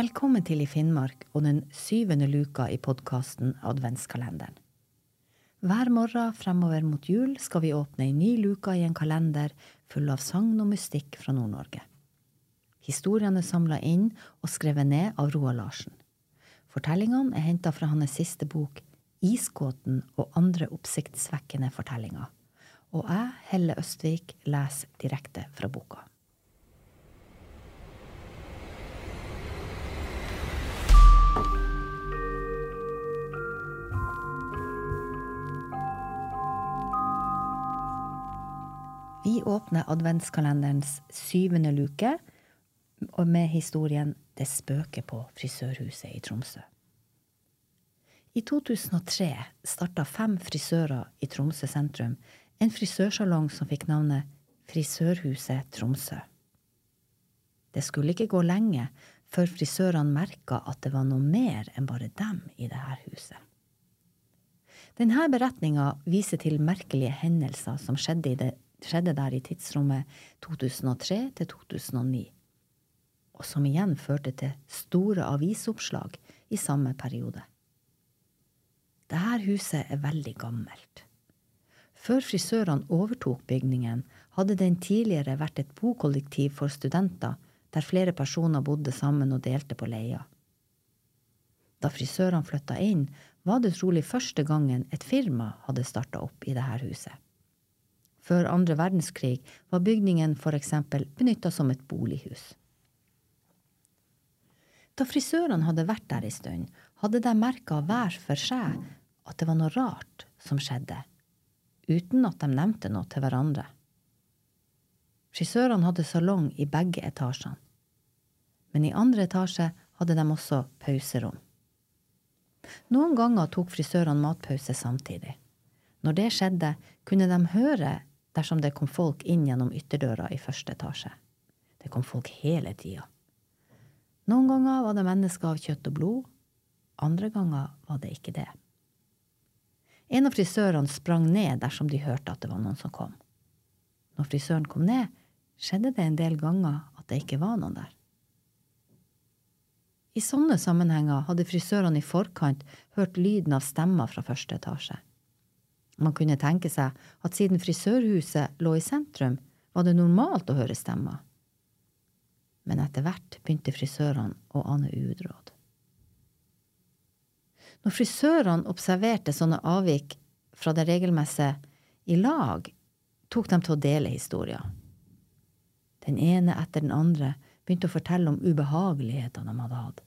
Velkommen til I Finnmark og den syvende luka i podkasten Adventskalenderen. Hver morgen fremover mot jul skal vi åpne ei ny luke i en kalender full av sagn og mystikk fra Nord-Norge. Historiene er samla inn og skrevet ned av Roar Larsen. Fortellingene er henta fra hans siste bok Isgåten og andre oppsiktsvekkende fortellinger. Og jeg, Helle Østvik, leser direkte fra boka. Vi åpner adventskalenderens syvende luke og med historien Det spøker på frisørhuset i Tromsø. I 2003 starta fem frisører i Tromsø sentrum en frisørsalong som fikk navnet Frisørhuset Tromsø. Det skulle ikke gå lenge før frisørene merka at det var noe mer enn bare dem i dette huset. Denne beretninga viser til merkelige hendelser som skjedde, i det, skjedde der i tidsrommet 2003 til 2009, og som igjen førte til store avisoppslag i samme periode. Dette huset er veldig gammelt. Før frisørene overtok bygningen, hadde den tidligere vært et bokollektiv for studenter, der flere personer bodde sammen og delte på leia. Da frisørene flytta inn, var det trolig første gangen et firma hadde starta opp i dette huset. Før andre verdenskrig var bygningen eksempel benytta som et bolighus. Da frisørene hadde vært der ei stund, hadde de merka hver for seg at det var noe rart som skjedde, uten at de nevnte noe til hverandre. Frisørene hadde salong i begge etasjene, men i andre etasje hadde de også pauserom. Noen ganger tok frisørene matpause samtidig. Når det skjedde, kunne de høre dersom det kom folk inn gjennom ytterdøra i første etasje. Det kom folk hele tida. Noen ganger var det mennesker av kjøtt og blod, andre ganger var det ikke det. En av frisørene sprang ned dersom de hørte at det var noen som kom. Når frisøren kom ned, skjedde det en del ganger at det ikke var noen der. I sånne sammenhenger hadde frisørene i forkant hørt lyden av stemmer fra første etasje. Man kunne tenke seg at siden frisørhuset lå i sentrum, var det normalt å høre stemmer. Men etter hvert begynte frisørene å ane uråd. Når frisørene observerte sånne avvik fra det regelmessige i lag, tok de til å dele historier. Den ene etter den andre begynte å fortelle om ubehagelighetene de hadde hatt.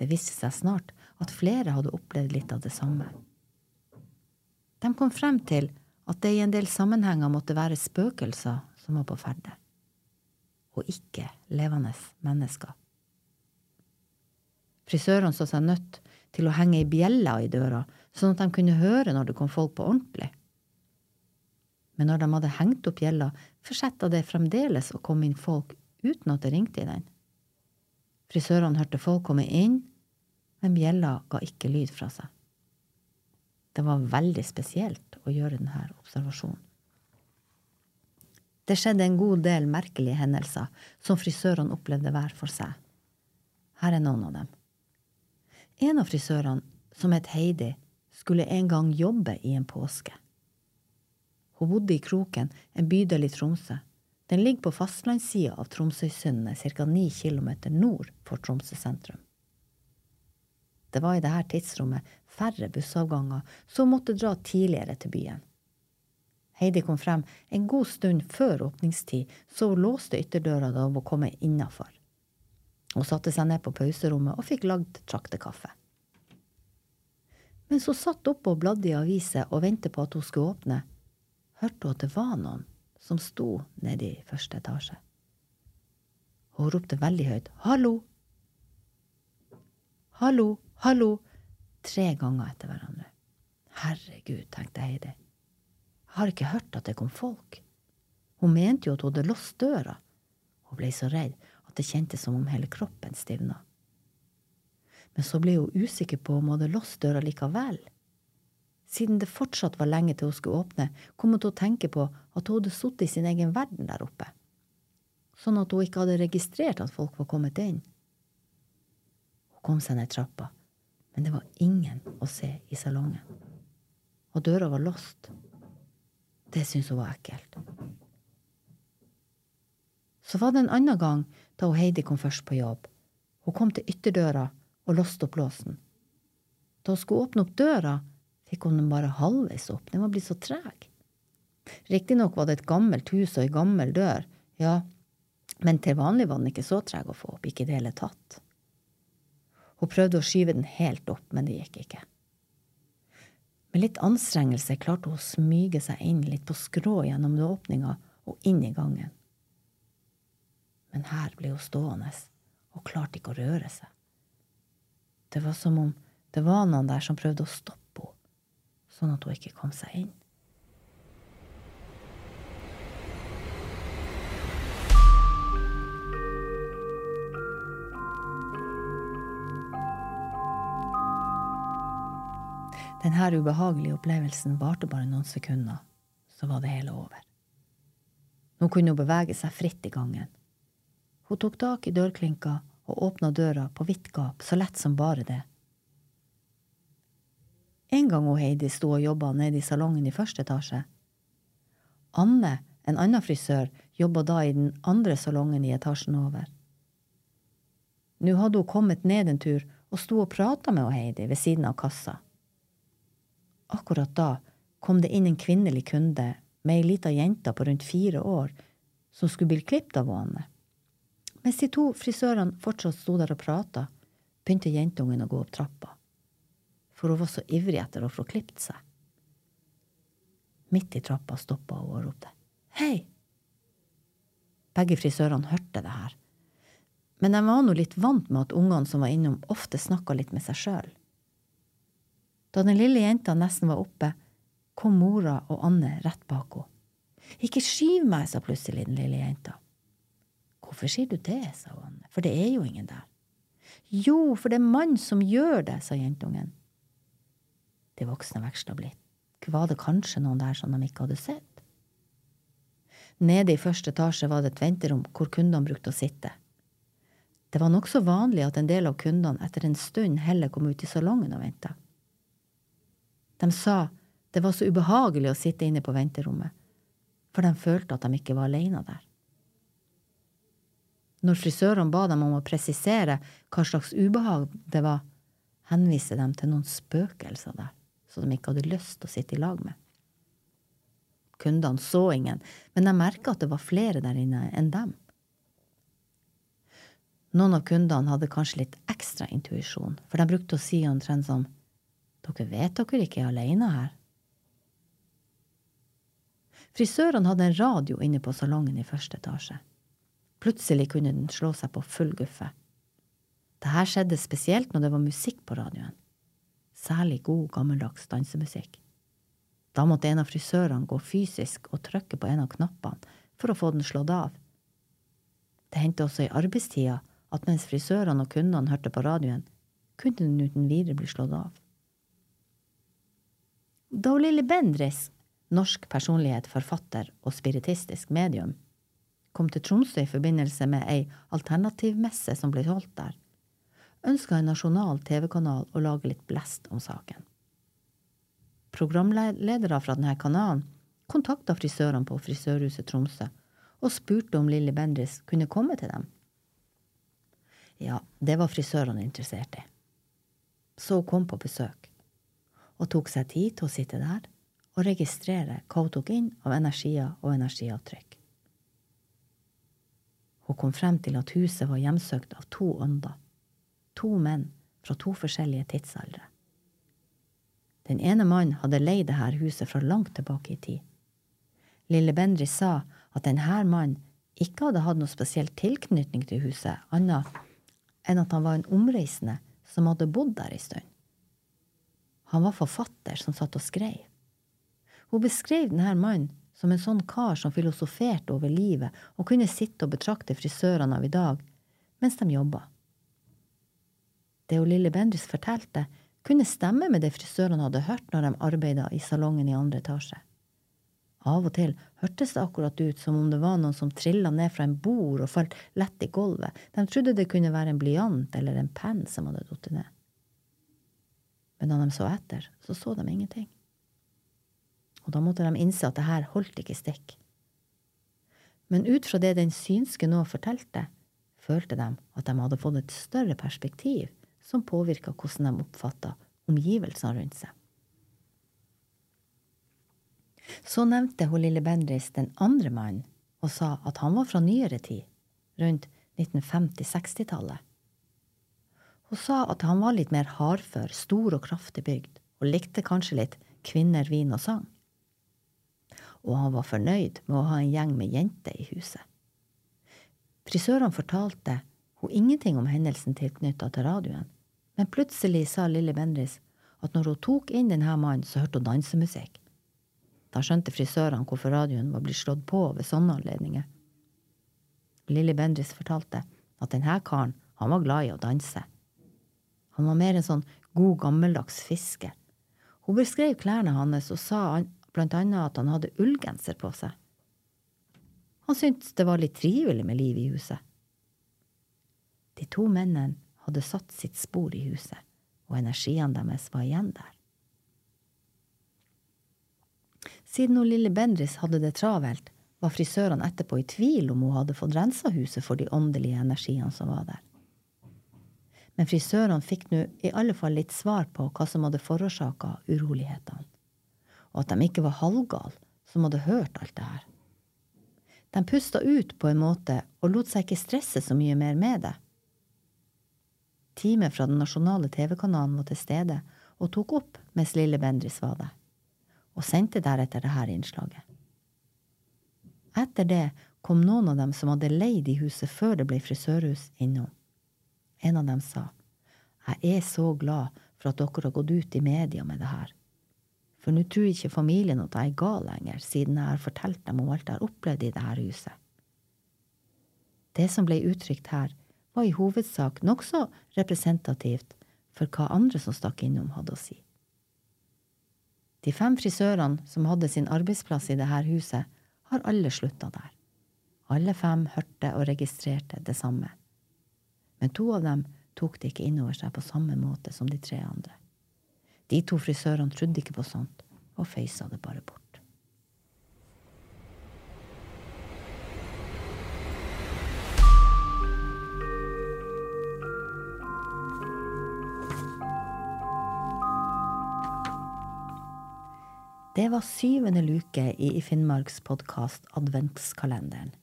Det viste seg snart at flere hadde opplevd litt av det samme. De kom frem til at det i en del sammenhenger måtte være spøkelser som var på ferde, og ikke levende mennesker. Frisørene så seg nødt til å henge ei bjelle i døra, sånn at de kunne høre når det kom folk på ordentlig. Men når de hadde hengt opp bjella, fortsetta det fremdeles å komme inn folk uten at det ringte i den. Frisørene hørte folk komme inn, men bjella ga ikke lyd fra seg. Det var veldig spesielt å gjøre denne observasjonen. Det skjedde en god del merkelige hendelser som frisørene opplevde hver for seg. Her er noen av dem. En av frisørene, som het Heidi, skulle en gang jobbe i en påske. Hun bodde i Kroken, en bydel i Tromsø. Den ligger på fastlandssida av Tromsøysundet, ca. ni kilometer nord for Tromsø sentrum. Det var i dette tidsrommet færre bussavganger, så hun måtte dra tidligere til byen. Heidi kom frem en god stund før åpningstid, så hun låste ytterdøra da hun var kommet innafor. Hun satte seg ned på pauserommet og fikk lagd traktekaffe. Mens hun satt oppe og bladde i aviser og ventet på at hun skulle åpne, hørte hun at det var noen som sto nede i første etasje. hun ropte veldig høyt Hallo! Hallo! Hallo! Tre ganger etter hverandre. Herregud, tenkte Heidi. Jeg har ikke hørt at det kom folk. Hun mente jo at hun hadde låst døra. Hun ble så redd at det kjentes som om hele kroppen stivna. Men så ble hun usikker på om hun hadde låst døra likevel. Siden det fortsatt var lenge til hun skulle åpne, kom hun til å tenke på at hun hadde sittet i sin egen verden der oppe, sånn at hun ikke hadde registrert at folk var kommet inn. Hun kom seg ned trappa, men det var ingen å se i salongen. Og døra var låst. Det syntes hun var ekkelt. Så var det en annen gang da hun Heidi kom først på jobb. Hun kom til ytterdøra og låste opp låsen. Da hun skulle åpne opp døra, fikk hun den bare halvveis opp, den var blitt så treg. Riktignok var det et gammelt hus og ei gammel dør, ja, men til vanlig var den ikke så treg å få opp, ikke i det hele tatt. Hun prøvde å skyve den helt opp, men det gikk ikke. Med litt anstrengelse klarte hun å smyge seg inn litt på skrå gjennom åpninga og inn i gangen. Men her ble hun stående og klarte ikke å røre seg. Det var som om det var noen der som prøvde å stoppe henne, sånn at hun ikke kom seg inn. Denne ubehagelige opplevelsen varte bare noen sekunder, så var det hele over. Nå kunne hun bevege seg fritt i gangen. Hun tok tak i dørklinka og åpna døra på vidt gap, så lett som bare det. En gang hun Heidi sto og jobba nede i salongen i første etasje. Anne, en annen frisør, jobba da i den andre salongen i etasjen over. Nå hadde hun kommet ned en tur og sto og prata med Heidi ved siden av kassa. Akkurat da kom det inn en kvinnelig kunde med ei lita jente på rundt fire år som skulle bli klippet av henne. Mens de to frisørene fortsatt sto der og prata, begynte jentungen å gå opp trappa, for hun var så ivrig etter å få klippet seg. Midt i trappa stoppa hun og ropte Hei! Begge frisørene hørte det her, men de var nå litt vant med at ungene som var innom, ofte snakka litt med seg sjøl. Da den lille jenta nesten var oppe, kom mora og Anne rett bak henne. Ikke skyv meg, sa plutselig den lille jenta. Hvorfor sier du det, sa Anne, for det er jo ingen der. Jo, for det er mann som gjør det, sa jentungen. De voksne veksla blitt. Var det kanskje noen der som de ikke hadde sett? Nede i første etasje var det et venterom hvor kundene brukte å sitte. Det var nokså vanlig at en del av kundene etter en stund heller kom ut i salongen og venta. De sa det var så ubehagelig å sitte inne på venterommet, for de følte at de ikke var alene der. Når frisørene ba dem om å presisere hva slags ubehag det var, henviste de til noen spøkelser der, som de ikke hadde lyst til å sitte i lag med. Kundene så ingen, men de merka at det var flere der inne enn dem. Noen av kundene hadde kanskje litt ekstra intuisjon, for de brukte å si omtrent som dere vet dere ikke er alene her. Frisørene hadde en radio inne på salongen i første etasje. Plutselig kunne den slå seg på full guffe. Dette skjedde spesielt når det var musikk på radioen. Særlig god, gammeldags dansemusikk. Da måtte en av frisørene gå fysisk og trykke på en av knappene for å få den slått av. Det hendte også i arbeidstida at mens frisørene og kundene hørte på radioen, kunne den uten videre bli slått av. Da Lilly Bendriss, norsk personlighet, forfatter og spiritistisk medium, kom til Tromsø i forbindelse med ei alternativmesse som ble holdt der, ønska en nasjonal TV-kanal å lage litt blest om saken. Programledere fra denne kanalen kontakta frisørene på Frisørhuset Tromsø og spurte om Lilly Bendriss kunne komme til dem. Ja, det var frisørene interessert i. Så hun kom på besøk og tok seg tid til å sitte der og registrere hva hun tok inn av energier og energiavtrykk. Hun kom frem til at huset var hjemsøkt av to ånder, to menn fra to forskjellige tidsaldre. Den ene mannen hadde leid dette huset fra langt tilbake i tid. Lille Bendri sa at denne mannen ikke hadde hatt noe spesiell tilknytning til huset, annet enn at han var en omreisende som hadde bodd der en stund. Han var forfatter som satt og skrev. Hun beskrev denne mannen som en sånn kar som filosoferte over livet og kunne sitte og betrakte frisørene av i dag mens de jobba. Det hun Lille Bendris fortalte, kunne stemme med det frisørene hadde hørt når de arbeida i salongen i andre etasje. Av og til hørtes det akkurat ut som om det var noen som trilla ned fra en bord og falt lett i gulvet. De trodde det kunne være en blyant eller en penn som hadde falt ned. Men da de så etter, så så de ingenting. Og da måtte de innse at det her holdt ikke stikk. Men ut fra det den synske nå fortalte, følte de at de hadde fått et større perspektiv som påvirka hvordan de oppfatta omgivelsene rundt seg. Så nevnte hun lille Bendris den andre mannen og sa at han var fra nyere tid, rundt 1950-60-tallet. Hun sa at han var litt mer hardfør, stor og kraftig bygd, og likte kanskje litt kvinner, vin og sang. Og han var fornøyd med å ha en gjeng med jenter i huset. Frisørene fortalte hun ingenting om hendelsen tilknytta til radioen, men plutselig sa lille Bendris at når hun tok inn denne mannen, så hørte hun dansemusikk. Da skjønte frisørene hvorfor radioen var blitt slått på ved sånne anledninger. Lilly Bendris fortalte at denne karen, han var glad i å danse. Han var mer en sånn god, gammeldags fisker. Hun beskrev klærne hans og sa blant annet at han hadde ullgenser på seg. Han syntes det var litt trivelig med liv i huset. De to mennene hadde satt sitt spor i huset, og energiene deres var igjen der. Siden hun lille Bendris hadde det travelt, var frisørene etterpå i tvil om hun hadde fått rensa huset for de åndelige energiene som var der. Men frisørene fikk nå i alle fall litt svar på hva som hadde forårsaka urolighetene, og at de ikke var halvgale som hadde hørt alt det her. De pusta ut på en måte og lot seg ikke stresse så mye mer med det. Teamet fra den nasjonale TV-kanalen var til stede og tok opp mens lille Bendris var der og sendte deretter dette innslaget. Etter det kom noen av dem som hadde leid i huset før det ble frisørhus, innom. En av dem sa, Jeg er så glad for at dere har gått ut i media med det her. For nå tror ikke familien at jeg er gal lenger, siden jeg har fortalt dem om alt jeg har opplevd i dette huset. Det som ble uttrykt her, var i hovedsak nokså representativt for hva andre som stakk innom, hadde å si. De fem frisørene som hadde sin arbeidsplass i dette huset, har alle slutta der. Alle fem hørte og registrerte det samme. Men to av dem tok det ikke innover seg på samme måte som de tre andre. De to frisørene trodde ikke på sånt, og føysa det bare bort. Det var syvende luke i Finnmarks podkast Adventskalenderen.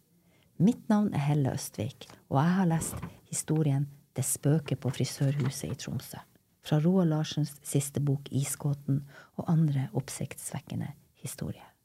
Mitt navn er Helle Østvik, og jeg har lest historien Det spøker på frisørhuset i Tromsø. Fra Roald Larsens siste bok Isgåten og andre oppsiktsvekkende historier.